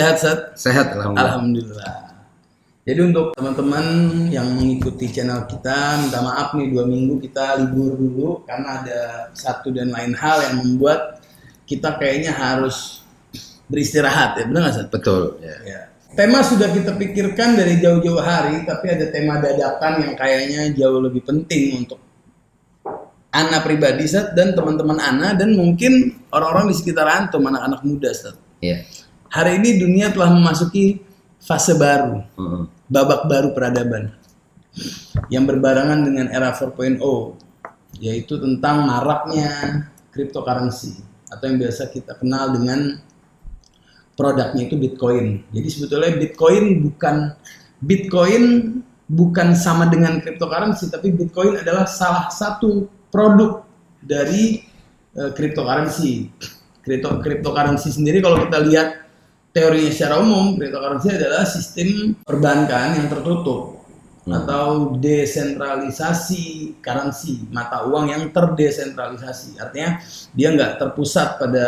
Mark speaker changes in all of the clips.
Speaker 1: sehat Ustaz?
Speaker 2: Sehat alhamdulillah.
Speaker 1: Alhamdulillah. Jadi untuk teman-teman yang mengikuti channel kita, minta maaf nih dua minggu kita libur dulu karena ada satu dan lain hal yang membuat kita kayaknya harus beristirahat ya, benar nggak?
Speaker 2: Betul. Ya.
Speaker 1: Ya. Tema sudah kita pikirkan dari jauh-jauh hari, tapi ada tema dadakan yang kayaknya jauh lebih penting untuk Ana pribadi Sat, dan teman-teman Ana dan mungkin orang-orang di sekitar antum anak-anak muda Sat.
Speaker 2: Ya.
Speaker 1: Hari ini dunia telah memasuki fase baru, babak baru peradaban yang berbarengan dengan era 4.0 yaitu tentang maraknya cryptocurrency atau yang biasa kita kenal dengan produknya itu Bitcoin. Jadi sebetulnya Bitcoin bukan Bitcoin bukan sama dengan cryptocurrency tapi Bitcoin adalah salah satu produk dari eh, cryptocurrency. Crypto cryptocurrency sendiri kalau kita lihat teorinya secara umum, cryptocurrency adalah sistem perbankan yang tertutup atau desentralisasi currency mata uang yang terdesentralisasi. Artinya dia nggak terpusat pada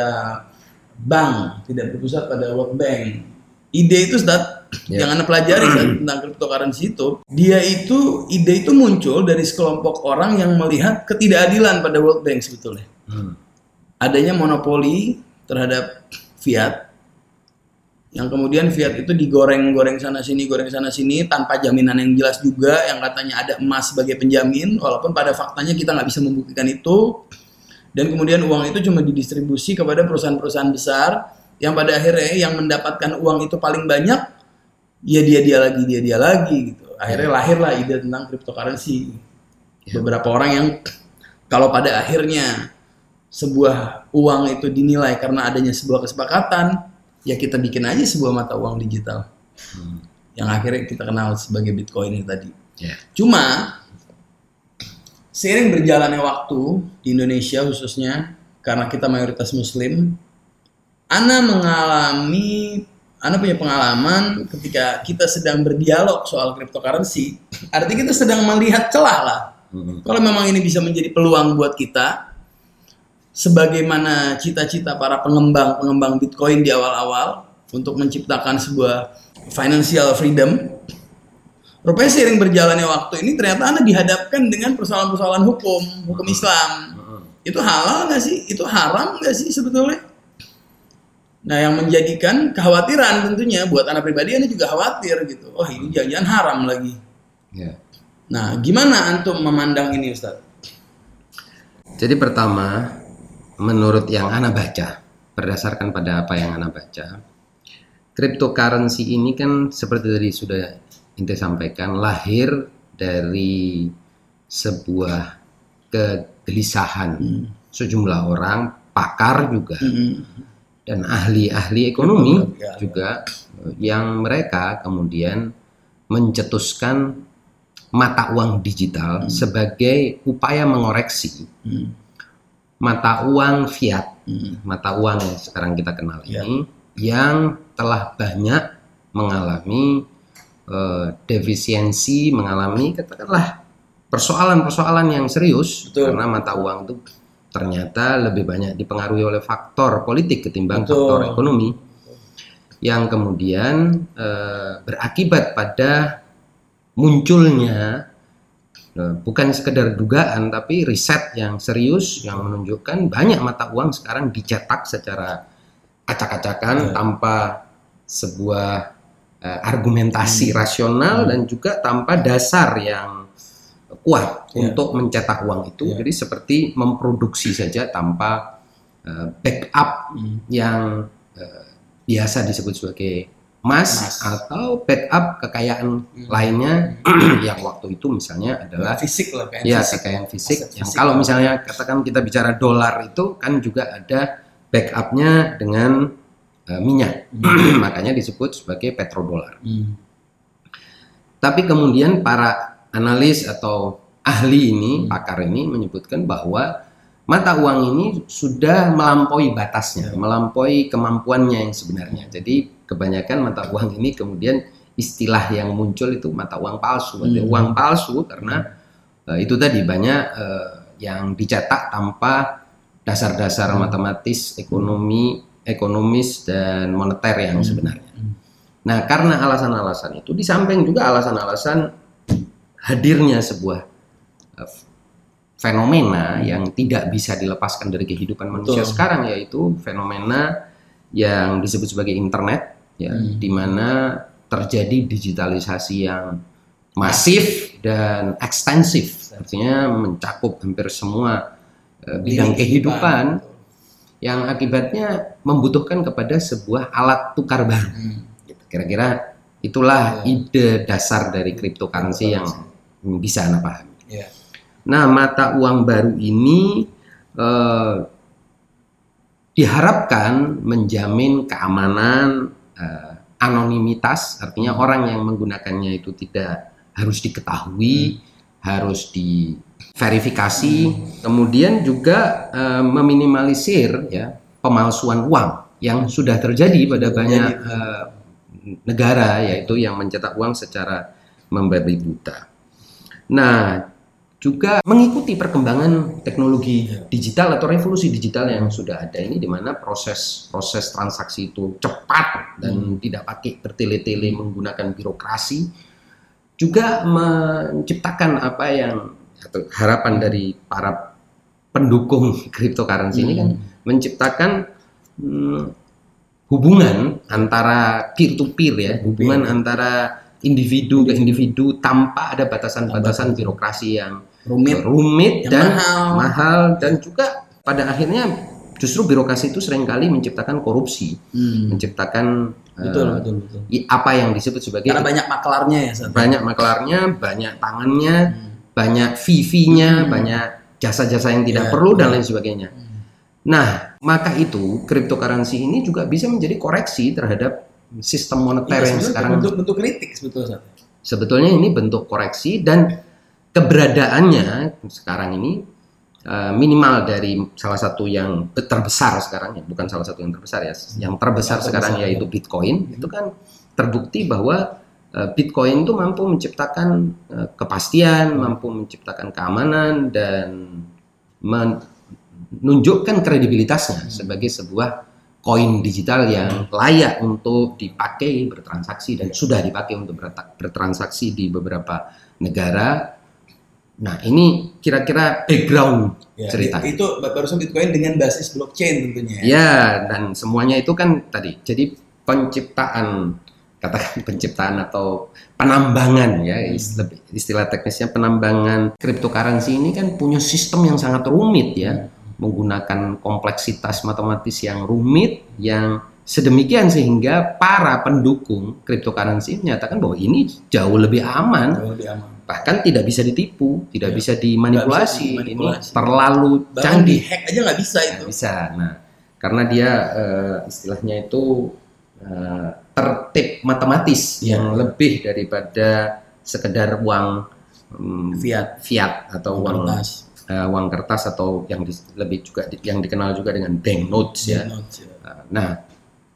Speaker 1: bank, tidak terpusat pada World Bank. Ide itu Ustaz,
Speaker 2: Ya.
Speaker 1: yang Anda pelajari Ustaz, tentang cryptocurrency itu, dia itu ide itu muncul dari sekelompok orang yang melihat ketidakadilan pada World Bank sebetulnya
Speaker 2: Hmm.
Speaker 1: adanya monopoli terhadap fiat yang kemudian fiat itu digoreng-goreng sana sini goreng sana sini tanpa jaminan yang jelas juga yang katanya ada emas sebagai penjamin walaupun pada faktanya kita nggak bisa membuktikan itu. Dan kemudian uang itu cuma didistribusi kepada perusahaan-perusahaan besar yang pada akhirnya yang mendapatkan uang itu paling banyak ya dia dia lagi dia dia lagi gitu. Akhirnya lahirlah ide tentang cryptocurrency. Beberapa orang yang kalau pada akhirnya sebuah uang itu dinilai karena adanya sebuah kesepakatan, ya kita bikin aja sebuah mata uang digital. Yang akhirnya kita kenal sebagai Bitcoin itu tadi.
Speaker 2: Ya.
Speaker 1: Cuma seiring berjalannya waktu di Indonesia khususnya karena kita mayoritas muslim, Ana mengalami Ana punya pengalaman ketika kita sedang berdialog soal cryptocurrency, artinya kita sedang melihat celah lah.
Speaker 2: Mm-mm.
Speaker 1: Kalau memang ini bisa menjadi peluang buat kita, sebagaimana cita-cita para pengembang-pengembang Bitcoin di awal-awal untuk menciptakan sebuah financial freedom, rupanya seiring berjalannya waktu ini ternyata Anda dihadapkan dengan persoalan-persoalan hukum, hukum Islam.
Speaker 2: Mm-mm.
Speaker 1: Itu halal nggak sih? Itu haram nggak sih sebetulnya? Nah, yang menjadikan kekhawatiran tentunya buat anak pribadi Anda juga khawatir gitu. Oh, ini jangan-jangan haram lagi.
Speaker 2: Ya.
Speaker 1: Nah, gimana antum memandang ini, Ustaz?
Speaker 2: Jadi pertama, menurut yang Ana baca, berdasarkan pada apa yang Ana baca, cryptocurrency ini kan seperti tadi sudah Inte sampaikan, lahir dari sebuah kegelisahan sejumlah orang, pakar juga,
Speaker 1: Mm-mm.
Speaker 2: dan ahli-ahli ekonomi
Speaker 1: Ya.
Speaker 2: juga yang mereka kemudian mencetuskan mata uang digital sebagai upaya mengoreksi
Speaker 1: Mm.
Speaker 2: Mata uang fiat, mata uang yang sekarang kita kenal
Speaker 1: Ya.
Speaker 2: ini yang telah banyak mengalami eh, defisiensi, mengalami katakanlah persoalan-persoalan yang serius
Speaker 1: Betul.
Speaker 2: karena mata uang itu ternyata lebih banyak dipengaruhi oleh faktor politik ketimbang
Speaker 1: Betul.
Speaker 2: faktor ekonomi yang kemudian eh, berakibat pada munculnya bukan sekedar dugaan tapi riset yang serius yang menunjukkan banyak mata uang sekarang dicetak secara acak-acakan
Speaker 1: Ya.
Speaker 2: tanpa sebuah eh, argumentasi
Speaker 1: Hmm.
Speaker 2: rasional dan juga tanpa dasar yang kuat
Speaker 1: Ya.
Speaker 2: untuk mencetak uang itu
Speaker 1: Ya.
Speaker 2: jadi seperti memproduksi saja tanpa eh, backup
Speaker 1: Mm.
Speaker 2: yang eh, biasa disebut sebagai emas
Speaker 1: Emas.
Speaker 2: atau backup kekayaan
Speaker 1: Hmm.
Speaker 2: lainnya yang waktu itu misalnya adalah
Speaker 1: fisik lah kayak
Speaker 2: ya
Speaker 1: fisik.
Speaker 2: kekayaan fisik
Speaker 1: Aset
Speaker 2: yang
Speaker 1: fisik.
Speaker 2: kalau misalnya katakan kita bicara dolar itu kan juga ada backupnya dengan eh, minyak makanya disebut sebagai petrodolar
Speaker 1: Mm.
Speaker 2: tapi kemudian para analis atau ahli ini
Speaker 1: Hmm.
Speaker 2: pakar ini menyebutkan bahwa mata uang ini sudah melampaui batasnya
Speaker 1: Ya.
Speaker 2: melampaui kemampuannya yang sebenarnya jadi kebanyakan mata uang ini kemudian istilah yang muncul itu mata uang palsu
Speaker 1: Hmm.
Speaker 2: uang palsu karena eh, itu tadi banyak eh, yang dicetak tanpa dasar-dasar matematis, ekonomi, ekonomis dan moneter yang
Speaker 1: Hmm.
Speaker 2: sebenarnya. Nah, karena alasan-alasan itu di samping juga alasan-alasan hadirnya sebuah eh, fenomena yang tidak bisa dilepaskan dari kehidupan manusia
Speaker 1: Betul.
Speaker 2: sekarang yaitu fenomena yang disebut sebagai internet ya
Speaker 1: Hmm.
Speaker 2: di mana terjadi digitalisasi yang masif dan ekstensif artinya mencakup hampir semua eh, bidang kehidupan yang akibatnya membutuhkan kepada sebuah alat tukar baru
Speaker 1: Hmm.
Speaker 2: Kira-kira itulah
Speaker 1: Ya.
Speaker 2: ide dasar dari cryptocurrency yang bisa Anda pahami.
Speaker 1: Ya.
Speaker 2: Nah, mata uang baru ini eh, diharapkan menjamin keamanan, eh, anonimitas, artinya orang yang menggunakannya itu tidak harus diketahui, harus diverifikasi, kemudian juga eh, meminimalisir ya pemalsuan uang yang sudah terjadi pada banyak eh, negara yaitu yang mencetak uang secara membabi buta. Nah, juga mengikuti perkembangan teknologi
Speaker 1: Ya.
Speaker 2: digital atau revolusi digital yang sudah ada ini di mana proses proses transaksi itu cepat dan tidak pakai bertele-tele menggunakan birokrasi juga menciptakan apa yang atau harapan dari para pendukung cryptocurrency ini kan menciptakan hmm, hubungan antara peer to peer ya, hubungan antara individu ke individu tanpa ada batasan-batasan birokrasi yang
Speaker 1: Rumit,
Speaker 2: rumit dan
Speaker 1: mahal.
Speaker 2: mahal dan juga pada akhirnya justru birokrasi itu sering kali menciptakan korupsi,
Speaker 1: Hmm.
Speaker 2: menciptakan
Speaker 1: Betul, betul, betul.
Speaker 2: i- apa yang disebut sebagai
Speaker 1: Karena banyak maklarnya ya,
Speaker 2: banyak maklarnya, banyak tangannya,
Speaker 1: Hmm.
Speaker 2: banyak fee-nya,
Speaker 1: Hmm.
Speaker 2: banyak jasa-jasa yang tidak
Speaker 1: Ya,
Speaker 2: perlu dan
Speaker 1: ya.
Speaker 2: lain sebagainya.
Speaker 1: Hmm.
Speaker 2: Nah, maka itu cryptocurrency ini juga bisa menjadi koreksi terhadap sistem moneter
Speaker 1: Iya,
Speaker 2: yang sekarang
Speaker 1: bentuk bentuk kritik sebetulnya.
Speaker 2: Sebetulnya ini bentuk koreksi dan keberadaannya sekarang ini eh, minimal dari salah satu yang terbesar sekarang ya bukan salah satu yang terbesar ya yang terbesar
Speaker 1: Yang
Speaker 2: sekarang
Speaker 1: terbesar,
Speaker 2: yaitu
Speaker 1: ya.
Speaker 2: Bitcoin itu kan terbukti bahwa eh, Bitcoin itu mampu menciptakan eh, kepastian mampu menciptakan keamanan dan menunjukkan kredibilitasnya sebagai sebuah koin digital yang layak untuk dipakai bertransaksi dan sudah dipakai untuk bertransaksi di beberapa negara. Nah, ini kira-kira background
Speaker 1: Ya,
Speaker 2: cerita.
Speaker 1: Itu barusan Bitcoin dengan basis blockchain tentunya. ya.
Speaker 2: Ya, dan semuanya itu kan tadi. Jadi penciptaan katakan penciptaan atau penambangan ya istilah, istilah teknisnya penambangan cryptocurrency ini kan punya sistem yang sangat rumit ya menggunakan kompleksitas matematis yang rumit yang sedemikian sehingga para pendukung cryptocurrency menyatakan bahwa ini jauh lebih aman
Speaker 1: Jauh lebih aman.
Speaker 2: Bahkan tidak bisa ditipu tidak
Speaker 1: Ya.
Speaker 2: bisa dimanipulasi,
Speaker 1: bisa dimanipulasi.
Speaker 2: ini terlalu
Speaker 1: Bahkan
Speaker 2: canggih
Speaker 1: di hack aja nggak bisa itu.
Speaker 2: Nggak bisa. Nah, karena dia eh, istilahnya itu eh, tertib matematis
Speaker 1: Iya.
Speaker 2: yang lebih daripada sekedar uang mm,
Speaker 1: Fiat.
Speaker 2: fiat atau uang
Speaker 1: kertas.
Speaker 2: eh, uang kertas atau yang di- lebih juga di- yang dikenal juga dengan banknotes ya.
Speaker 1: Notes, ya.
Speaker 2: Nah,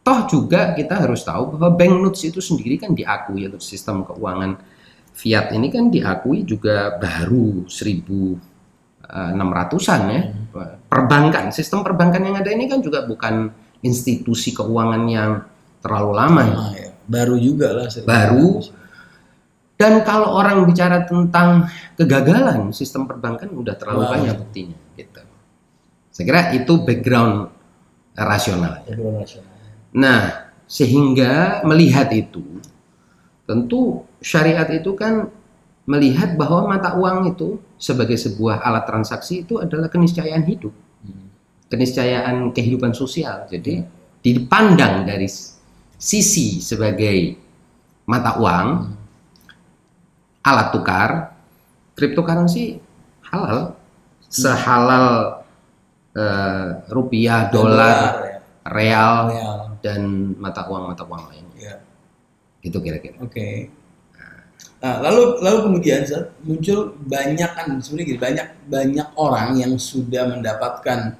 Speaker 2: toh juga kita harus tahu bahwa banknotes itu sendiri kan diakui atau sistem keuangan fiat ini kan diakui juga baru 1600-an ya. Perbankan, sistem perbankan yang ada ini kan juga bukan institusi keuangan yang terlalu lama. ya.
Speaker 1: Lama ya. Baru juga lah.
Speaker 2: Baru. Dan kalau orang bicara tentang kegagalan sistem perbankan udah terlalu
Speaker 1: Wow.
Speaker 2: banyak buktinya gitu. Saya kira itu background rasional. Nah, sehingga melihat itu, tentu syariat itu kan melihat bahwa mata uang itu sebagai sebuah alat transaksi itu adalah keniscayaan hidup,
Speaker 1: Hmm.
Speaker 2: keniscayaan kehidupan sosial. Jadi dipandang dari sisi sebagai mata uang, alat tukar, cryptocurrency halal, sehalal eh, rupiah, dolar,
Speaker 1: ya.
Speaker 2: real,
Speaker 1: Real.
Speaker 2: dan mata uang mata uang lainnya Gitu kira-kira
Speaker 1: Oke. Nah, lalu lalu kemudian muncul banyak kan sebenarnya gini, banyak banyak orang yang sudah mendapatkan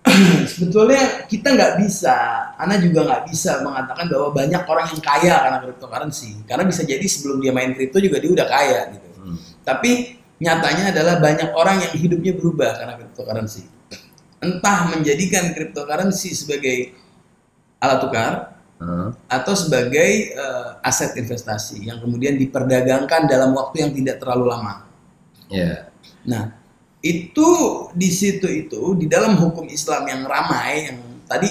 Speaker 1: sebetulnya kita nggak bisa, Ana juga nggak bisa mengatakan bahwa banyak orang yang kaya karena cryptocurrency, karena bisa jadi sebelum dia main kripto juga dia udah kaya gitu.
Speaker 2: Hmm.
Speaker 1: Tapi nyatanya adalah banyak orang yang hidupnya berubah karena cryptocurrency. entah menjadikan cryptocurrency sebagai alat tukar
Speaker 2: Heeh.
Speaker 1: atau sebagai eh, aset investasi yang kemudian diperdagangkan dalam waktu yang tidak terlalu lama.
Speaker 2: ya
Speaker 1: Nah, itu di situ itu di dalam hukum Islam yang ramai yang tadi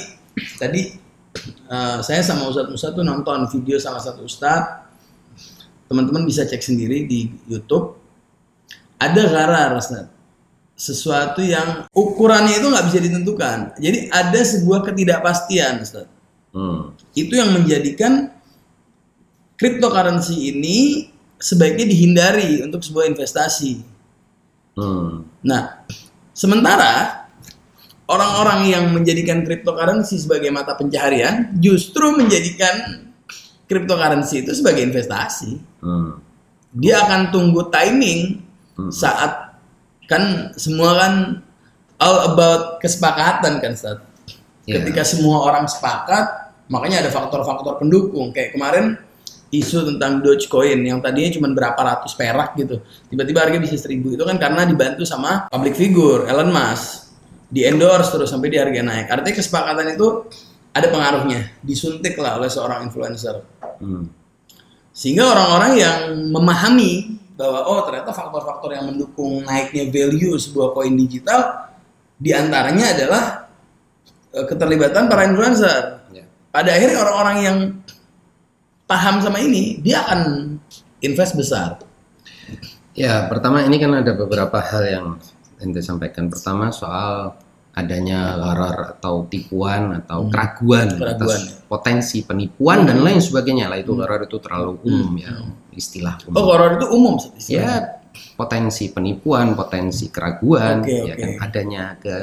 Speaker 1: tadi eh, saya sama Ustadz Musa tuh nonton video salah satu ustadz. Teman-teman bisa cek sendiri di YouTube. Ada gharar Ustadz. Sesuatu yang ukurannya itu nggak bisa ditentukan. Jadi ada sebuah ketidakpastian Ustadz
Speaker 2: Hmm.
Speaker 1: itu yang menjadikan cryptocurrency ini sebaiknya dihindari untuk sebuah investasi
Speaker 2: Hmm.
Speaker 1: Nah, sementara orang-orang yang menjadikan cryptocurrency sebagai mata pencaharian justru menjadikan cryptocurrency itu sebagai investasi.
Speaker 2: Hmm.
Speaker 1: Dia akan tunggu timing
Speaker 2: Hmm.
Speaker 1: saat kan semua kan all about kesepakatan kan Ustaz.
Speaker 2: Iya.
Speaker 1: Ketika semua orang sepakat, makanya ada faktor-faktor pendukung. Kayak kemarin isu tentang Dogecoin yang tadinya cuma berapa ratus perak gitu. Tiba-tiba harga bisa seribu itu kan karena dibantu sama public figure Elon Musk. Di endorse terus sampai di harga naik. Artinya kesepakatan itu ada pengaruhnya, disuntik lah oleh seorang influencer.
Speaker 2: Hmm.
Speaker 1: Sehingga orang-orang yang memahami bahwa oh ternyata faktor-faktor yang mendukung naiknya value sebuah koin digital di antaranya adalah keterlibatan para influencer.
Speaker 2: Ya.
Speaker 1: Pada akhirnya orang-orang yang paham sama ini dia akan invest besar.
Speaker 2: Ya, pertama ini kan ada beberapa hal yang ente sampaikan. Pertama soal adanya gharar atau tipuan atau
Speaker 1: Hmm.
Speaker 2: keraguan,
Speaker 1: Keraguan.
Speaker 2: atas potensi penipuan dan
Speaker 1: Hmm.
Speaker 2: lain sebagainya lah itu
Speaker 1: Hmm.
Speaker 2: itu terlalu umum ya
Speaker 1: Hmm.
Speaker 2: istilah
Speaker 1: Oh,
Speaker 2: umum.
Speaker 1: horor itu umum istilahnya.
Speaker 2: ya potensi penipuan, potensi keraguan,
Speaker 1: Oke,
Speaker 2: ya kan adanya ke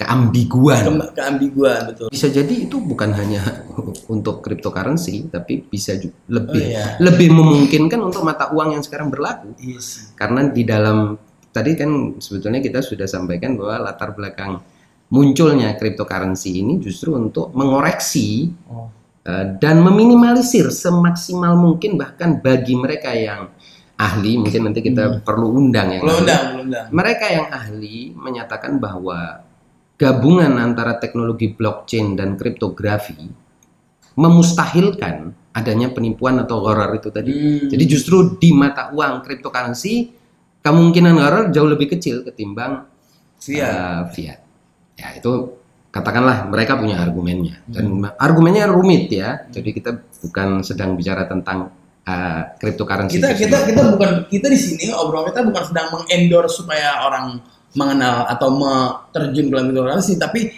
Speaker 2: keambiguan.
Speaker 1: Ke- keambiguan betul.
Speaker 2: Bisa jadi itu bukan hanya untuk cryptocurrency tapi bisa juga lebih
Speaker 1: Oh, iya.
Speaker 2: lebih memungkinkan untuk mata uang yang sekarang berlaku.
Speaker 1: Iya sih.
Speaker 2: karena di dalam tadi kan sebetulnya kita sudah sampaikan bahwa latar belakang munculnya cryptocurrency ini justru untuk mengoreksi
Speaker 1: Oh.
Speaker 2: eh, dan meminimalisir semaksimal mungkin bahkan bagi mereka yang ahli mungkin nanti kita
Speaker 1: Hmm.
Speaker 2: perlu undang yang ahli.
Speaker 1: undang, undang.
Speaker 2: mereka yang ahli menyatakan bahwa gabungan antara teknologi blockchain dan kriptografi memustahilkan adanya penipuan atau gharar itu tadi
Speaker 1: Hmm.
Speaker 2: jadi justru di mata uang cryptocurrency kemungkinan gharar jauh lebih kecil ketimbang
Speaker 1: Iya.
Speaker 2: uh, fiat. Ya itu katakanlah mereka punya argumennya dan
Speaker 1: Hmm.
Speaker 2: argumennya rumit ya. Jadi kita bukan sedang bicara tentang uh, cryptocurrency.
Speaker 1: kita kita kita bukan kita di sini obrolan kita bukan sedang mengendorse supaya orang mengenal atau terjun ke dalam cryptocurrency tapi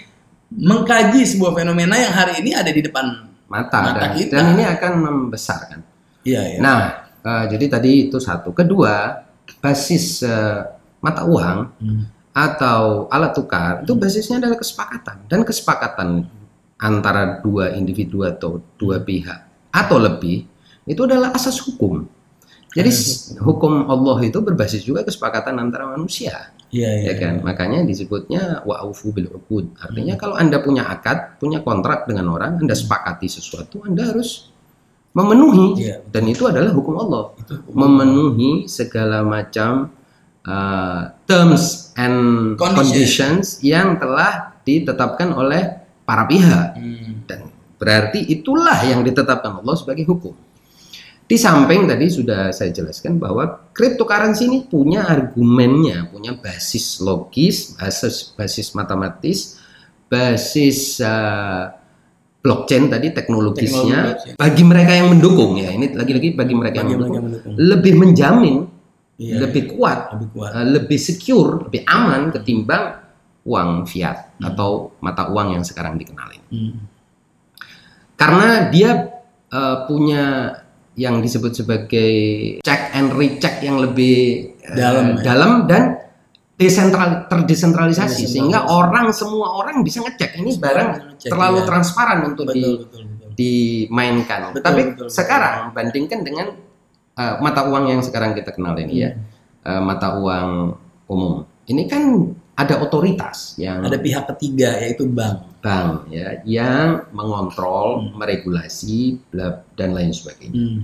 Speaker 1: mengkaji sebuah fenomena yang hari ini ada di depan
Speaker 2: mata,
Speaker 1: mata
Speaker 2: dan,
Speaker 1: kita.
Speaker 2: dan ini akan membesarkan.
Speaker 1: iya ya
Speaker 2: Nah, uh, jadi tadi itu satu. Kedua, basis uh, mata uang
Speaker 1: Hmm.
Speaker 2: atau alat tukar itu basisnya adalah kesepakatan dan kesepakatan antara dua individu atau dua pihak atau lebih itu adalah asas hukum. Jadi hukum Allah itu berbasis juga kesepakatan antara manusia,
Speaker 1: iya
Speaker 2: ya kan? Makanya disebutnya wa'ufu bil uqud. Artinya kalau Anda punya akad, punya kontrak dengan orang, Anda sepakati sesuatu, Anda harus memenuhi
Speaker 1: Iya.
Speaker 2: dan itu adalah hukum Allah
Speaker 1: itu
Speaker 2: memenuhi segala macam uh, terms and
Speaker 1: Condition.
Speaker 2: conditions yang telah ditetapkan oleh para pihak
Speaker 1: Hmm.
Speaker 2: dan berarti itulah yang ditetapkan Allah sebagai hukum. Di samping tadi sudah saya jelaskan bahwa cryptocurrency ini punya argumennya, punya basis logis, basis basis matematis, basis uh, blockchain tadi teknologisnya
Speaker 1: Teknologi, ya.
Speaker 2: bagi mereka yang mendukung ya ini lagi-lagi bagi mereka yang
Speaker 1: Bagi mereka
Speaker 2: mendukung
Speaker 1: yang mendukung.
Speaker 2: lebih menjamin,
Speaker 1: Iya,
Speaker 2: lebih kuat,
Speaker 1: lebih kuat
Speaker 2: uh, lebih secure, lebih aman ketimbang uang fiat
Speaker 1: Hmm.
Speaker 2: atau mata uang yang sekarang dikenalin.
Speaker 1: Hmm.
Speaker 2: Karena dia uh, punya yang disebut sebagai check and recheck yang lebih uh,
Speaker 1: Dalam, ya.
Speaker 2: dalam dan desentral terdesentralisasi sehingga orang semua orang bisa ngecek ini barang
Speaker 1: Ngecek,
Speaker 2: terlalu
Speaker 1: iya.
Speaker 2: transparan untuk di
Speaker 1: betul betul betul
Speaker 2: dimainkan.
Speaker 1: Betul,
Speaker 2: Tapi
Speaker 1: betul, betul.
Speaker 2: sekarang bandingkan dengan uh, mata uang yang sekarang kita kenal ini ya, uh, mata uang umum. Ini kan ada otoritas yang
Speaker 1: ada pihak ketiga yaitu bank
Speaker 2: bank ya yang mengontrol,
Speaker 1: Hmm.
Speaker 2: meregulasi dan lain sebagainya.
Speaker 1: Hmm.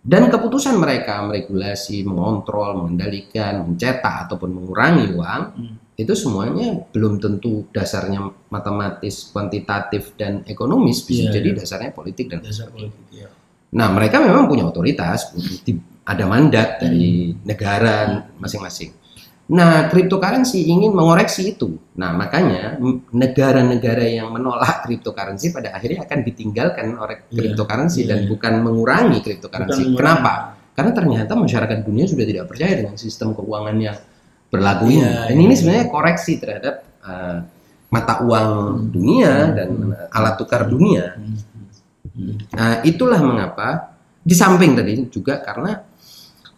Speaker 2: Dan keputusan mereka meregulasi, mengontrol, mengendalikan, mencetak ataupun mengurangi uang
Speaker 1: Hmm.
Speaker 2: itu semuanya belum tentu dasarnya matematis, kuantitatif dan ekonomis bisa
Speaker 1: Iya,
Speaker 2: jadi
Speaker 1: iya.
Speaker 2: dasarnya politik dan
Speaker 1: Dasar politik ya.
Speaker 2: Nah, mereka memang punya otoritas, ada mandat dari negara masing-masing. Nah, cryptocurrency ingin mengoreksi itu. Nah, makanya negara-negara yang menolak cryptocurrency pada akhirnya akan ditinggalkan oleh
Speaker 1: Iya,
Speaker 2: cryptocurrency
Speaker 1: iya,
Speaker 2: dan
Speaker 1: iya.
Speaker 2: bukan mengurangi cryptocurrency.
Speaker 1: Bukan
Speaker 2: Kenapa? Karena ternyata masyarakat dunia sudah tidak percaya dengan sistem keuangan yang berlaku ini.
Speaker 1: Iya,
Speaker 2: Dan
Speaker 1: iya.
Speaker 2: ini sebenarnya koreksi terhadap uh, mata uang dunia dan uh, alat tukar dunia.
Speaker 1: Hmm. Hmm.
Speaker 2: Nah, itulah mengapa di samping tadi juga karena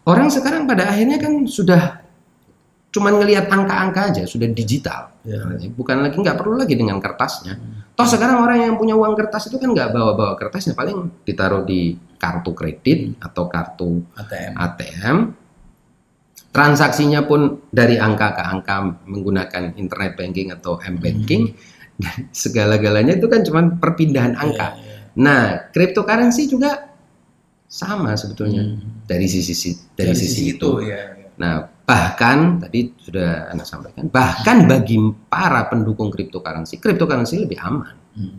Speaker 2: orang sekarang pada akhirnya kan sudah cuman ngelihat angka-angka aja, sudah digital.
Speaker 1: Ya.
Speaker 2: Bukan lagi nggak perlu lagi dengan kertasnya. Toh sekarang orang yang punya uang kertas itu kan nggak bawa-bawa kertasnya, paling ditaruh di kartu kredit atau kartu
Speaker 1: ATM.
Speaker 2: ATM. Transaksinya pun dari angka ke angka menggunakan internet banking atau m banking. Dan segala-galanya itu kan cuma perpindahan angka.
Speaker 1: Iya, iya.
Speaker 2: Nah, cryptocurrency juga sama sebetulnya
Speaker 1: Hmm.
Speaker 2: dari sisi dari, sisi, itu.
Speaker 1: ya. ya.
Speaker 2: Nah, bahkan tadi sudah Anda sampaikan, bahkan bagi para pendukung cryptocurrency, cryptocurrency lebih aman,
Speaker 1: Hmm.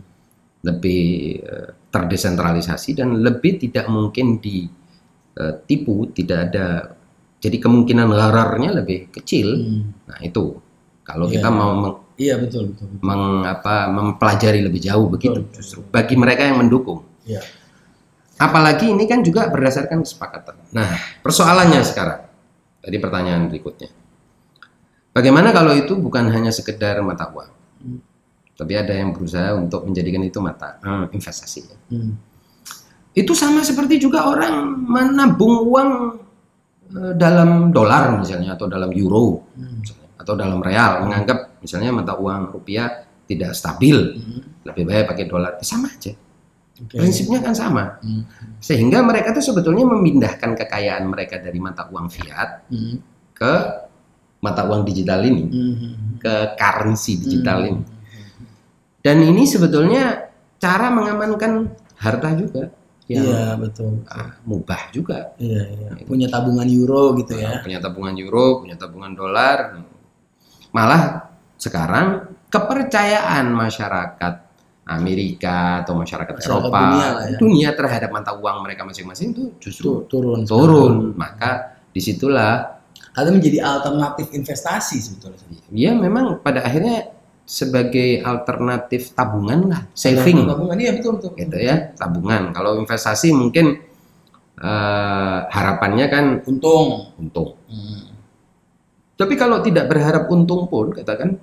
Speaker 2: lebih eh, terdesentralisasi dan lebih tidak mungkin ditipu, tidak ada jadi kemungkinan ghararnya lebih kecil.
Speaker 1: Hmm.
Speaker 2: Nah, itu kalau
Speaker 1: Iya.
Speaker 2: kita mau meng-
Speaker 1: Iya betul betul. betul.
Speaker 2: mengapa mempelajari lebih jauh begitu
Speaker 1: Betul.
Speaker 2: justru bagi mereka yang mendukung.
Speaker 1: Iya.
Speaker 2: Apalagi ini kan juga berdasarkan kesepakatan. Nah, persoalannya sekarang. Tadi pertanyaan berikutnya. Bagaimana kalau itu bukan hanya sekedar mata uang?
Speaker 1: Hmm.
Speaker 2: Tapi ada yang berusaha untuk menjadikan itu mata eh, investasi.
Speaker 1: Hmm.
Speaker 2: Itu sama seperti juga orang menabung uang eh, dalam dolar misalnya atau dalam euro
Speaker 1: Hmm.
Speaker 2: misalnya, atau dalam real menganggap misalnya mata uang rupiah tidak stabil
Speaker 1: Hmm.
Speaker 2: lebih baik pakai dolar sama aja
Speaker 1: Oke.
Speaker 2: prinsipnya kan sama
Speaker 1: Hmm.
Speaker 2: sehingga mereka tuh sebetulnya memindahkan kekayaan mereka dari mata uang fiat
Speaker 1: Hmm.
Speaker 2: ke mata uang digital ini
Speaker 1: Hmm.
Speaker 2: ke currency digital
Speaker 1: Hmm.
Speaker 2: ini dan ini sebetulnya cara mengamankan harta juga
Speaker 1: Iya betul.
Speaker 2: ah, mubah juga
Speaker 1: Iya iya. Punya tabungan euro gitu ya.
Speaker 2: punya tabungan euro punya tabungan dolar malah sekarang kepercayaan masyarakat Amerika atau masyarakat,
Speaker 1: Masyarakat
Speaker 2: Eropa
Speaker 1: dunia lah ya.
Speaker 2: dunia terhadap mata uang mereka masing-masing itu justru
Speaker 1: Tu- turun.
Speaker 2: turun maka di situlah
Speaker 1: Atau menjadi alternatif investasi sebetulnya.
Speaker 2: ya memang pada akhirnya sebagai alternatif tabungan lah saving
Speaker 1: Tabungan iya betul betul.
Speaker 2: gitu ya tabungan kalau investasi mungkin eh, harapannya kan
Speaker 1: Untung.
Speaker 2: untung
Speaker 1: Hmm.
Speaker 2: Tapi kalau tidak berharap untung pun, katakan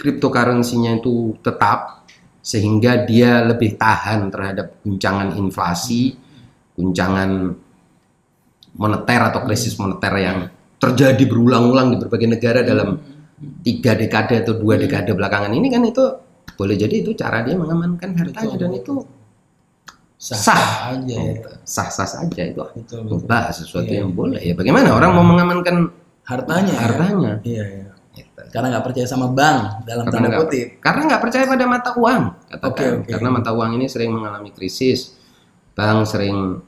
Speaker 2: cryptocurrency-nya itu tetap sehingga dia lebih tahan terhadap guncangan inflasi, guncangan moneter atau krisis moneter yang terjadi berulang-ulang di berbagai negara dalam tiga dekade atau dua dekade belakangan ini kan itu boleh jadi itu cara dia mengamankan hartanya
Speaker 1: Betul.
Speaker 2: dan itu
Speaker 1: Sah,
Speaker 2: Sah.
Speaker 1: aja ya.
Speaker 2: sah-sah saja itu
Speaker 1: Betul betul.
Speaker 2: sesuatu
Speaker 1: Iya.
Speaker 2: yang boleh ya bagaimana orang mau mengamankan
Speaker 1: Hartanya. ya?
Speaker 2: hartanya
Speaker 1: Iya iya. Karena nggak percaya sama bank dalam
Speaker 2: Karena
Speaker 1: tanda kutip.
Speaker 2: karena nggak percaya pada mata uang katakan
Speaker 1: Oke, oke.
Speaker 2: karena mata uang ini sering mengalami krisis bank sering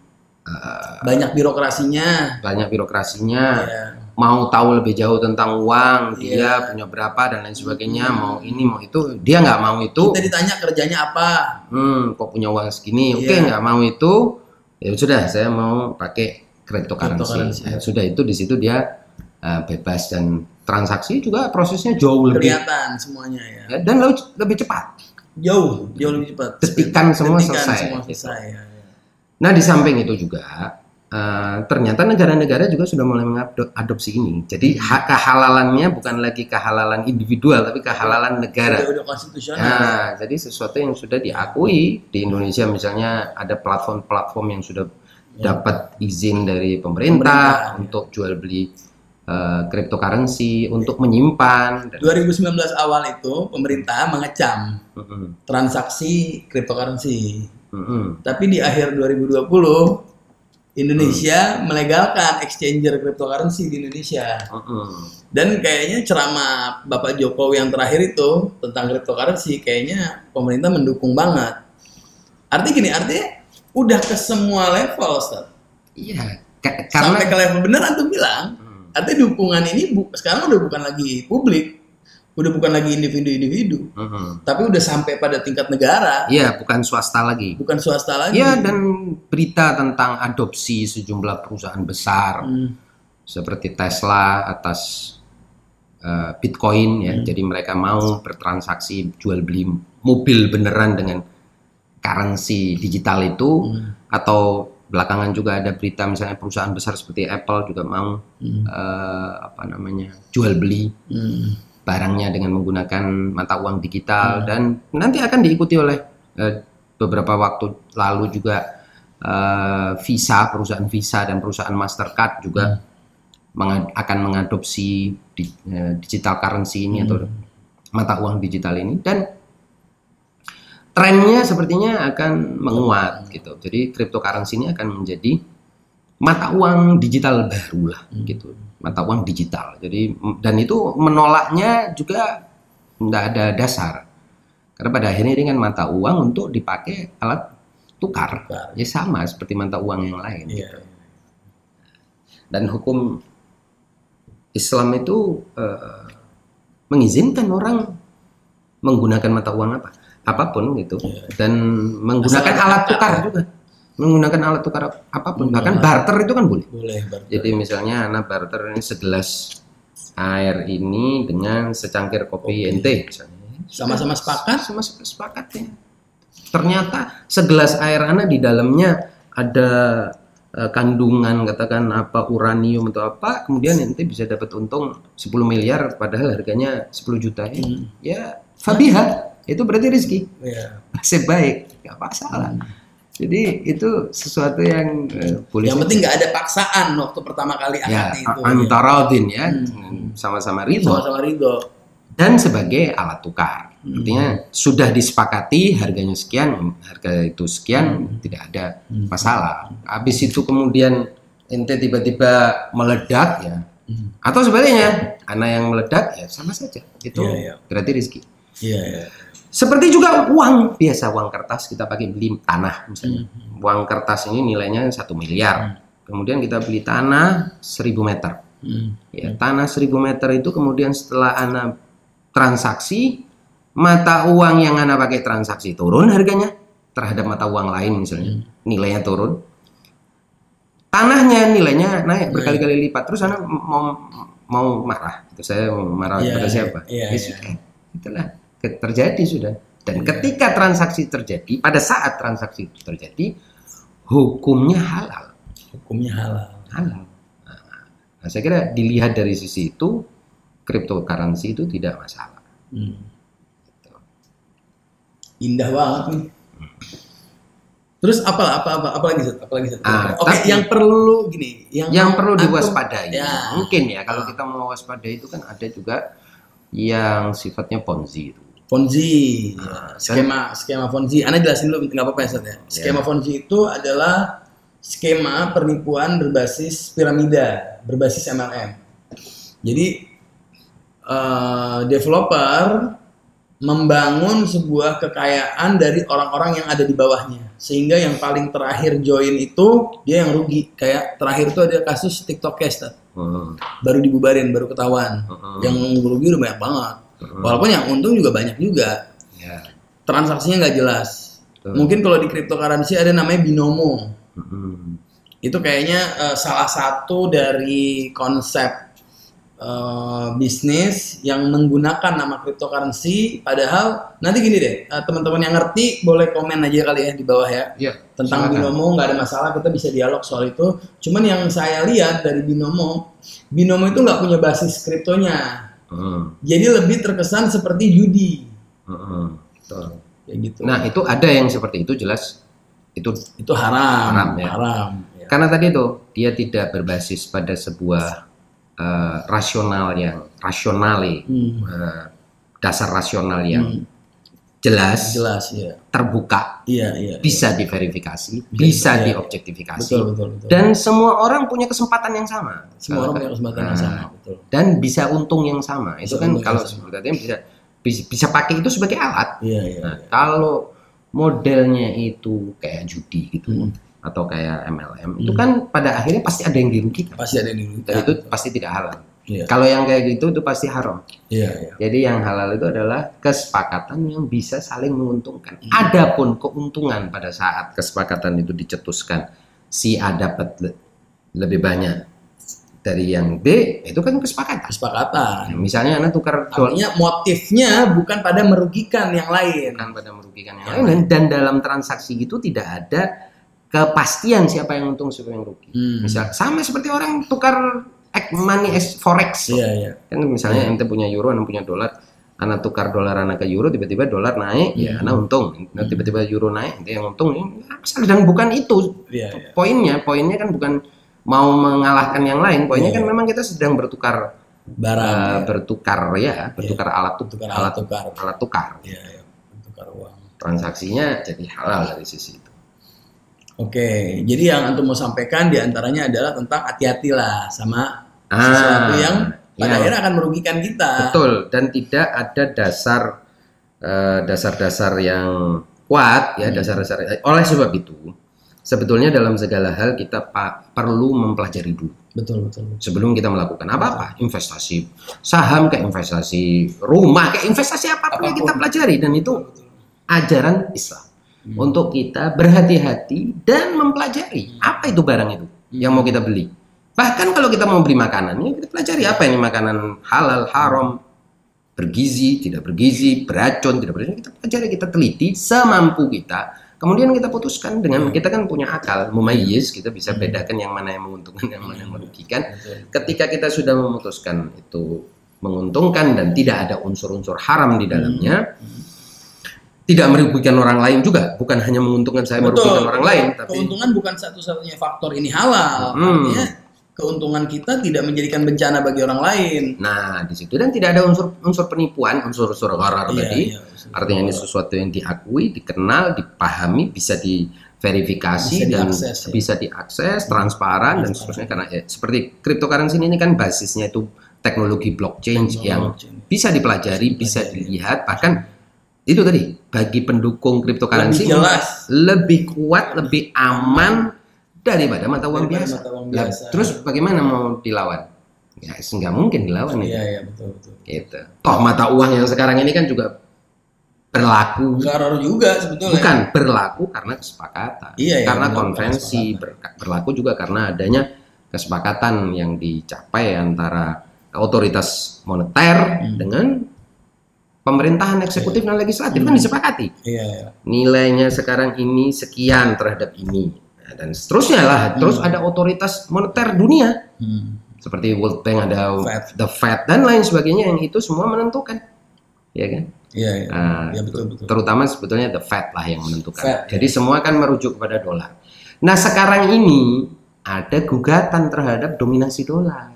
Speaker 2: uh,
Speaker 1: Banyak birokrasinya.
Speaker 2: banyak birokrasinya
Speaker 1: Iya.
Speaker 2: mau tahu lebih jauh tentang uang dia
Speaker 1: Iya.
Speaker 2: punya berapa dan lain sebagainya mau ini mau itu dia nggak mau itu
Speaker 1: Kita ditanya kerjanya apa?
Speaker 2: hmm kok punya uang segini oke
Speaker 1: Iya.
Speaker 2: nggak mau itu ya sudah saya mau pakai cryptocurrency
Speaker 1: Cryptocurrency.
Speaker 2: Ya, sudah itu di situ dia uh, bebas dan transaksi juga prosesnya jauh lebih
Speaker 1: Kelihatan semuanya ya.
Speaker 2: ya, dan lebih, lebih cepat
Speaker 1: Jauh, jauh lebih cepat.
Speaker 2: Detikan semua
Speaker 1: Detikan
Speaker 2: selesai.
Speaker 1: Semua selesai. ya, ya.
Speaker 2: Nah, di samping itu juga eh, ternyata negara-negara juga sudah mulai mengadopsi ini. Jadi hak kehalalannya bukan lagi kehalalan individual, tapi kehalalan negara.
Speaker 1: Udah, udah konstitusional.
Speaker 2: Nah, jadi sesuatu yang sudah diakui di Indonesia misalnya ada platform-platform yang sudah
Speaker 1: Ya.
Speaker 2: dapat izin dari pemerintah,
Speaker 1: Pemerintah, ya.
Speaker 2: untuk jual beli eh, cryptocurrency, untuk menyimpan. Dan,
Speaker 1: 2019 awal itu pemerintah mengecam transaksi cryptocurrency.
Speaker 2: mm-mm.
Speaker 1: Tapi di akhir 2020 Indonesia
Speaker 2: Hmm.
Speaker 1: melegalkan exchanger cryptocurrency di Indonesia.
Speaker 2: Mm-mm.
Speaker 1: Dan kayaknya ceramah Bapak Jokowi yang terakhir itu tentang cryptocurrency kayaknya pemerintah mendukung banget. Artinya gini, artinya udah ke semua level, Ustaz.
Speaker 2: Iya, ka- karena
Speaker 1: Sampai ke level beneran tuh bilang
Speaker 2: Hmm.
Speaker 1: Artinya dukungan ini bu, sekarang udah bukan lagi publik, udah bukan lagi individu-individu,
Speaker 2: Mhm.
Speaker 1: tapi udah sampai pada tingkat negara,
Speaker 2: Iya, bukan swasta lagi.
Speaker 1: bukan swasta lagi.
Speaker 2: Iya, dan berita tentang adopsi sejumlah perusahaan besar
Speaker 1: Hmm,
Speaker 2: seperti Tesla atas eh, Bitcoin ya.
Speaker 1: Hmm.
Speaker 2: Jadi mereka mau bertransaksi jual beli mobil beneran dengan currency digital itu
Speaker 1: hmm,
Speaker 2: atau belakangan juga ada berita misalnya perusahaan besar seperti Apple juga mau
Speaker 1: hmm,
Speaker 2: eh, apa namanya jual beli
Speaker 1: hmm.
Speaker 2: barangnya dengan menggunakan mata uang digital
Speaker 1: Hmm.
Speaker 2: dan nanti akan diikuti oleh eh, beberapa waktu lalu juga eh, Visa perusahaan Visa dan perusahaan Mastercard juga
Speaker 1: Hmm.
Speaker 2: menga- akan mengadopsi di- eh, digital currency ini atau mata uang digital ini dan trennya sepertinya akan menguat gitu jadi cryptocurrency ini akan menjadi mata uang digital baru lah
Speaker 1: Hmm.
Speaker 2: gitu mata uang digital jadi dan itu menolaknya juga tidak ada dasar karena pada akhirnya ini kan mata uang untuk dipakai alat tukar ya sama seperti mata uang yang lain
Speaker 1: Iya.
Speaker 2: gitu. dan hukum Islam itu eh, mengizinkan orang menggunakan mata uang apa apa pun gitu
Speaker 1: Iya.
Speaker 2: dan menggunakan
Speaker 1: Asal
Speaker 2: alat tukar juga menggunakan alat tukar apa
Speaker 1: pun
Speaker 2: bahkan barter itu kan boleh
Speaker 1: Boleh barter.
Speaker 2: jadi misalnya anak barter ini segelas air ini dengan secangkir kopi
Speaker 1: Kopi.
Speaker 2: ente.
Speaker 1: Sama-sama sepakat?
Speaker 2: sama sepakat ya ternyata segelas air anak di dalamnya ada eh, kandungan katakan apa uranium atau apa kemudian ente bisa dapat untung 10 miliar padahal harganya 10 juta ya,
Speaker 1: Hmm.
Speaker 2: ya fabiha itu berarti rezeki
Speaker 1: Iya.
Speaker 2: nasib baik nggak masalah jadi itu sesuatu yang eh, boleh
Speaker 1: Yang penting nggak ada paksaan waktu pertama kali
Speaker 2: ya
Speaker 1: itu.
Speaker 2: antara din ya
Speaker 1: Hmm.
Speaker 2: sama-sama ridho
Speaker 1: Sama-sama ridho.
Speaker 2: dan sebagai alat tukar
Speaker 1: Hmm.
Speaker 2: artinya sudah disepakati harganya sekian harga itu sekian tidak ada
Speaker 1: Hmm.
Speaker 2: masalah habis itu kemudian ente tiba-tiba meledak ya
Speaker 1: Hmm.
Speaker 2: atau sebaliknya anak yang meledak ya sama saja itu
Speaker 1: Iya, iya.
Speaker 2: berarti rezeki
Speaker 1: Iya, iya.
Speaker 2: Seperti juga uang. Biasa uang kertas kita pakai beli tanah misalnya.
Speaker 1: Hmm.
Speaker 2: uang kertas ini nilainya satu miliar. Kemudian kita beli tanah 1000 meter.
Speaker 1: Hmm.
Speaker 2: ya tanah 1000 meter itu kemudian setelah anak transaksi mata uang yang anak pakai transaksi turun harganya terhadap mata uang lain misalnya.
Speaker 1: Hmm.
Speaker 2: nilainya turun. Tanahnya nilainya naik berkali-kali lipat. Terus anak mau mau marah. Itu saya mau marah kepada
Speaker 1: iya,
Speaker 2: siapa?
Speaker 1: iya,
Speaker 2: Ya
Speaker 1: iya.
Speaker 2: sudah. Itulah terjadi sudah dan
Speaker 1: Iya.
Speaker 2: ketika transaksi terjadi pada saat transaksi itu terjadi hukumnya halal
Speaker 1: Hukumnya halal.
Speaker 2: halal. Nah, saya kira dilihat dari sisi itu, cryptocurrency itu tidak masalah.
Speaker 1: Hmm. Indah banget nih. Terus apa apa apa apa lagi apa lagi?
Speaker 2: Ah,
Speaker 1: Oke,
Speaker 2: tapi-
Speaker 1: yang perlu gini, yang,
Speaker 2: Yang perlu diwaspadai,
Speaker 1: Ya.
Speaker 2: mungkin ya kalau kita mau waspadai itu kan ada juga yang sifatnya ponzi itu.
Speaker 1: Ponzi,
Speaker 2: Ah,
Speaker 1: skema skema Ponzi. Anda jelasin dulu nggak apa-apa ya Sat ya. Skema Ponzi itu adalah skema penipuan berbasis piramida, berbasis MLM. Jadi eh, developer membangun sebuah kekayaan dari orang-orang yang ada di bawahnya, sehingga yang paling terakhir join itu dia yang rugi. Kayak terakhir itu ada kasus TikTok Cash, Tat.
Speaker 2: Hmm,
Speaker 1: baru dibubarin, baru ketahuan.
Speaker 2: hmm,
Speaker 1: Yang rugi udah banyak banget.
Speaker 2: Hmm.
Speaker 1: Walaupun yang untung juga banyak juga
Speaker 2: Ya,
Speaker 1: transaksinya nggak jelas.
Speaker 2: betul.
Speaker 1: Mungkin kalau di cryptocurrency ada namanya binomo.
Speaker 2: Hmm,
Speaker 1: Itu kayaknya eh, salah satu dari konsep eh, bisnis yang menggunakan nama cryptocurrency. Padahal nanti gini deh, eh, teman-teman yang ngerti boleh komen aja kali ya di bawah ya
Speaker 2: Ya,
Speaker 1: tentang
Speaker 2: silakan.
Speaker 1: binomo nggak ada masalah kita bisa dialog soal itu. Cuman yang saya lihat dari binomo, binomo itu nggak punya basis kriptonya.
Speaker 2: Hmm,
Speaker 1: Jadi lebih terkesan seperti judi,
Speaker 2: hmm, betul.
Speaker 1: kayak gitu.
Speaker 2: Nah itu ada yang seperti itu jelas itu
Speaker 1: itu haram,
Speaker 2: Haram, ya.
Speaker 1: haram. ya.
Speaker 2: Karena tadi itu dia tidak berbasis pada sebuah eh, rasional yang rasionali,
Speaker 1: Hmm,
Speaker 2: eh, dasar rasional yang
Speaker 1: hmm,
Speaker 2: jelas,
Speaker 1: jelas ya.
Speaker 2: terbuka,
Speaker 1: Iya, iya.
Speaker 2: bisa diverifikasi, bisa
Speaker 1: iya.
Speaker 2: diobjektifikasi,
Speaker 1: Betul, betul, betul.
Speaker 2: dan semua orang punya kesempatan yang sama.
Speaker 1: semua orang punya kesempatan yang
Speaker 2: Nah,
Speaker 1: sama, betul.
Speaker 2: Dan bisa untung yang sama. Itu
Speaker 1: Bisa
Speaker 2: kan kalau sebenarnya bisa, bisa bisa pakai itu sebagai alat.
Speaker 1: Iya, iya.
Speaker 2: Nah, kalau modelnya itu kayak judi gitu,
Speaker 1: Hmm.
Speaker 2: atau kayak MLM itu kan pada akhirnya pasti ada yang dirugikan
Speaker 1: Pasti ada yang dirugikan.
Speaker 2: itu pasti tidak halal.
Speaker 1: Iya.
Speaker 2: Kalau yang kayak gitu itu pasti haram.
Speaker 1: Iya, iya.
Speaker 2: Jadi yang halal itu adalah kesepakatan yang bisa saling menguntungkan.
Speaker 1: Hmm.
Speaker 2: Adapun keuntungan pada saat kesepakatan itu dicetuskan si A dapat le- lebih banyak dari yang B, itu kan kesepakatan.
Speaker 1: Kesepakatan.
Speaker 2: Misalnya anak tukar
Speaker 1: Artinya motifnya bukan pada merugikan yang lain.
Speaker 2: kan pada merugikan yang lain dan, dan dalam transaksi itu tidak ada kepastian siapa yang untung siapa yang rugi.
Speaker 1: Hmm.
Speaker 2: Misal sama seperti orang tukar ek- money as forex.
Speaker 1: Iya, iya.
Speaker 2: kan misalnya ente punya euro anak punya dolar anak tukar dolar anak ke euro tiba-tiba dolar naik ya
Speaker 1: Hmm.
Speaker 2: anak untung Nah, tiba-tiba euro naik ente yang untung ya dan bukan itu
Speaker 1: Iya, iya.
Speaker 2: poinnya poinnya kan bukan mau mengalahkan yang lain poinnya
Speaker 1: Iya.
Speaker 2: kan memang kita sedang bertukar
Speaker 1: Barang.
Speaker 2: eh,
Speaker 1: ya.
Speaker 2: bertukar ya bertukar alat tukar
Speaker 1: Tukar alat tukar.
Speaker 2: alat tukar
Speaker 1: Iya, iya. Tukar uang.
Speaker 2: transaksinya jadi halal dari sisi itu
Speaker 1: Oke, jadi yang antum mau sampaikan di antaranya adalah tentang hati-hatilah sama
Speaker 2: Ah,
Speaker 1: sesuatu yang pada
Speaker 2: iya.
Speaker 1: akhirnya akan merugikan kita.
Speaker 2: Betul, dan tidak ada dasar eh, dasar-dasar yang kuat ya,
Speaker 1: Hmm.
Speaker 2: dasar-dasar. Oleh sebab itu, sebetulnya dalam segala hal kita pa- perlu mempelajari dulu
Speaker 1: Betul, betul. betul.
Speaker 2: sebelum kita melakukan apa-apa, investasi saham kayak investasi rumah kayak investasi apa pun yang
Speaker 1: Apa pun.
Speaker 2: kita pelajari dan itu ajaran Islam
Speaker 1: Hmm.
Speaker 2: untuk kita berhati-hati dan mempelajari apa itu barang itu yang mau kita beli. Bahkan kalau kita mau beli makanan, ya kita pelajari apa ini makanan halal, haram, bergizi, tidak bergizi, beracun, tidak beracun. Kita pelajari, kita teliti semampu kita. Kemudian kita putuskan dengan kita kan punya akal, mumayyiz, kita bisa bedakan yang mana yang menguntungkan, yang mana yang merugikan. Ketika kita sudah memutuskan itu menguntungkan dan tidak ada unsur-unsur haram di dalamnya, tidak merugikan orang lain juga, bukan hanya menguntungkan saya merugikan orang lain, tapi
Speaker 1: keuntungan bukan satu-satunya faktor ini halal.
Speaker 2: Hmm.
Speaker 1: Artinya keuntungan kita tidak menjadikan bencana bagi orang lain.
Speaker 2: Nah, di situ dan tidak ada unsur unsur penipuan, unsur-unsur gharar
Speaker 1: Iya,
Speaker 2: tadi.
Speaker 1: iya.
Speaker 2: Artinya ini sesuatu yang diakui, dikenal, dipahami, bisa diverifikasi
Speaker 1: Bisa
Speaker 2: dan
Speaker 1: diakses, ya.
Speaker 2: bisa diakses, transparan dan seterusnya karena ya, seperti cryptocurrency ini kan basisnya itu teknologi blockchain
Speaker 1: Teknologi
Speaker 2: yang
Speaker 1: blockchain.
Speaker 2: bisa dipelajari, bisa dilihat bahkan itu tadi bagi pendukung cryptocurrency
Speaker 1: Lebih jelas.
Speaker 2: lebih kuat, lebih aman daripada mata uang
Speaker 1: Daripada
Speaker 2: biasa.
Speaker 1: mata uang
Speaker 2: Lah,
Speaker 1: biasa.
Speaker 2: terus bagaimana mau dilawan? Ya, nggak mungkin dilawan itu.
Speaker 1: Iya, iya, betul, betul.
Speaker 2: Gitu. Toh mata uang yang sekarang ini kan juga berlaku,
Speaker 1: juga sebetulnya.
Speaker 2: bukan berlaku karena kesepakatan,
Speaker 1: Iya, iya,
Speaker 2: karena konvensi, ber- berlaku juga karena adanya kesepakatan yang dicapai antara otoritas moneter
Speaker 1: Hmm.
Speaker 2: dengan pemerintahan eksekutif dan legislatif kan
Speaker 1: Hmm.
Speaker 2: disepakati.
Speaker 1: Iya, iya.
Speaker 2: Nilainya sekarang ini sekian terhadap ini. Nah, dan seterusnya lah. Terus
Speaker 1: Hmm.
Speaker 2: ada otoritas moneter dunia
Speaker 1: Hmm.
Speaker 2: seperti World Bank ada
Speaker 1: Fed.
Speaker 2: the Fed dan lain sebagainya yang itu semua menentukan ya kan
Speaker 1: Iya, iya.
Speaker 2: Nah,
Speaker 1: Iya, betul, betul.
Speaker 2: terutama sebetulnya the Fed lah yang menentukan
Speaker 1: Fed,
Speaker 2: jadi semua kan merujuk kepada dolar nah sekarang ini ada gugatan terhadap dominasi dolar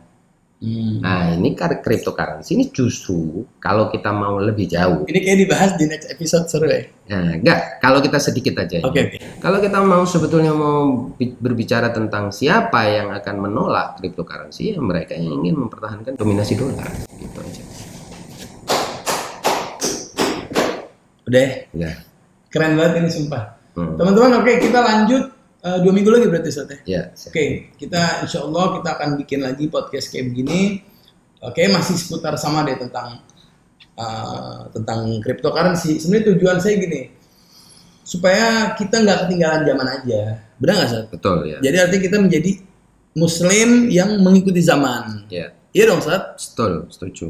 Speaker 1: Hmm.
Speaker 2: nah ini cryptocurrency ini justru kalau kita mau lebih jauh
Speaker 1: Ini kayak dibahas di next episode seru ya.
Speaker 2: nah enggak kalau kita sedikit aja
Speaker 1: Oke, oke.
Speaker 2: Kalau kita mau sebetulnya mau bi- berbicara tentang siapa yang akan menolak cryptocurrency, ya mereka yang ingin mempertahankan dominasi dolar, gitu aja.
Speaker 1: Udah,
Speaker 2: Ya,
Speaker 1: keren banget ini sumpah.
Speaker 2: hmm.
Speaker 1: Teman-teman, oke kita lanjut Eh, dua minggu lagi berarti Ustaz ya.
Speaker 2: ya.
Speaker 1: Oke, kita insya Allah kita akan bikin lagi podcast kayak begini. Oke, masih seputar sama deh tentang eh, tentang cryptocurrency. Sebenarnya tujuan saya gini, supaya kita nggak ketinggalan zaman aja. Benar nggak Ustaz?
Speaker 2: Betul ya.
Speaker 1: Jadi artinya kita menjadi Muslim yang mengikuti zaman.
Speaker 2: Ya,
Speaker 1: Iya dong Ustaz?
Speaker 2: betul, setuju.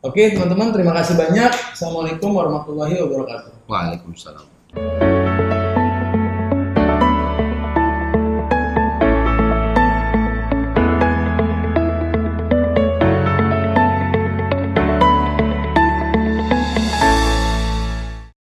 Speaker 1: Oke teman-teman, terima kasih banyak. Assalamualaikum warahmatullahi wabarakatuh.
Speaker 2: Waalaikumsalam.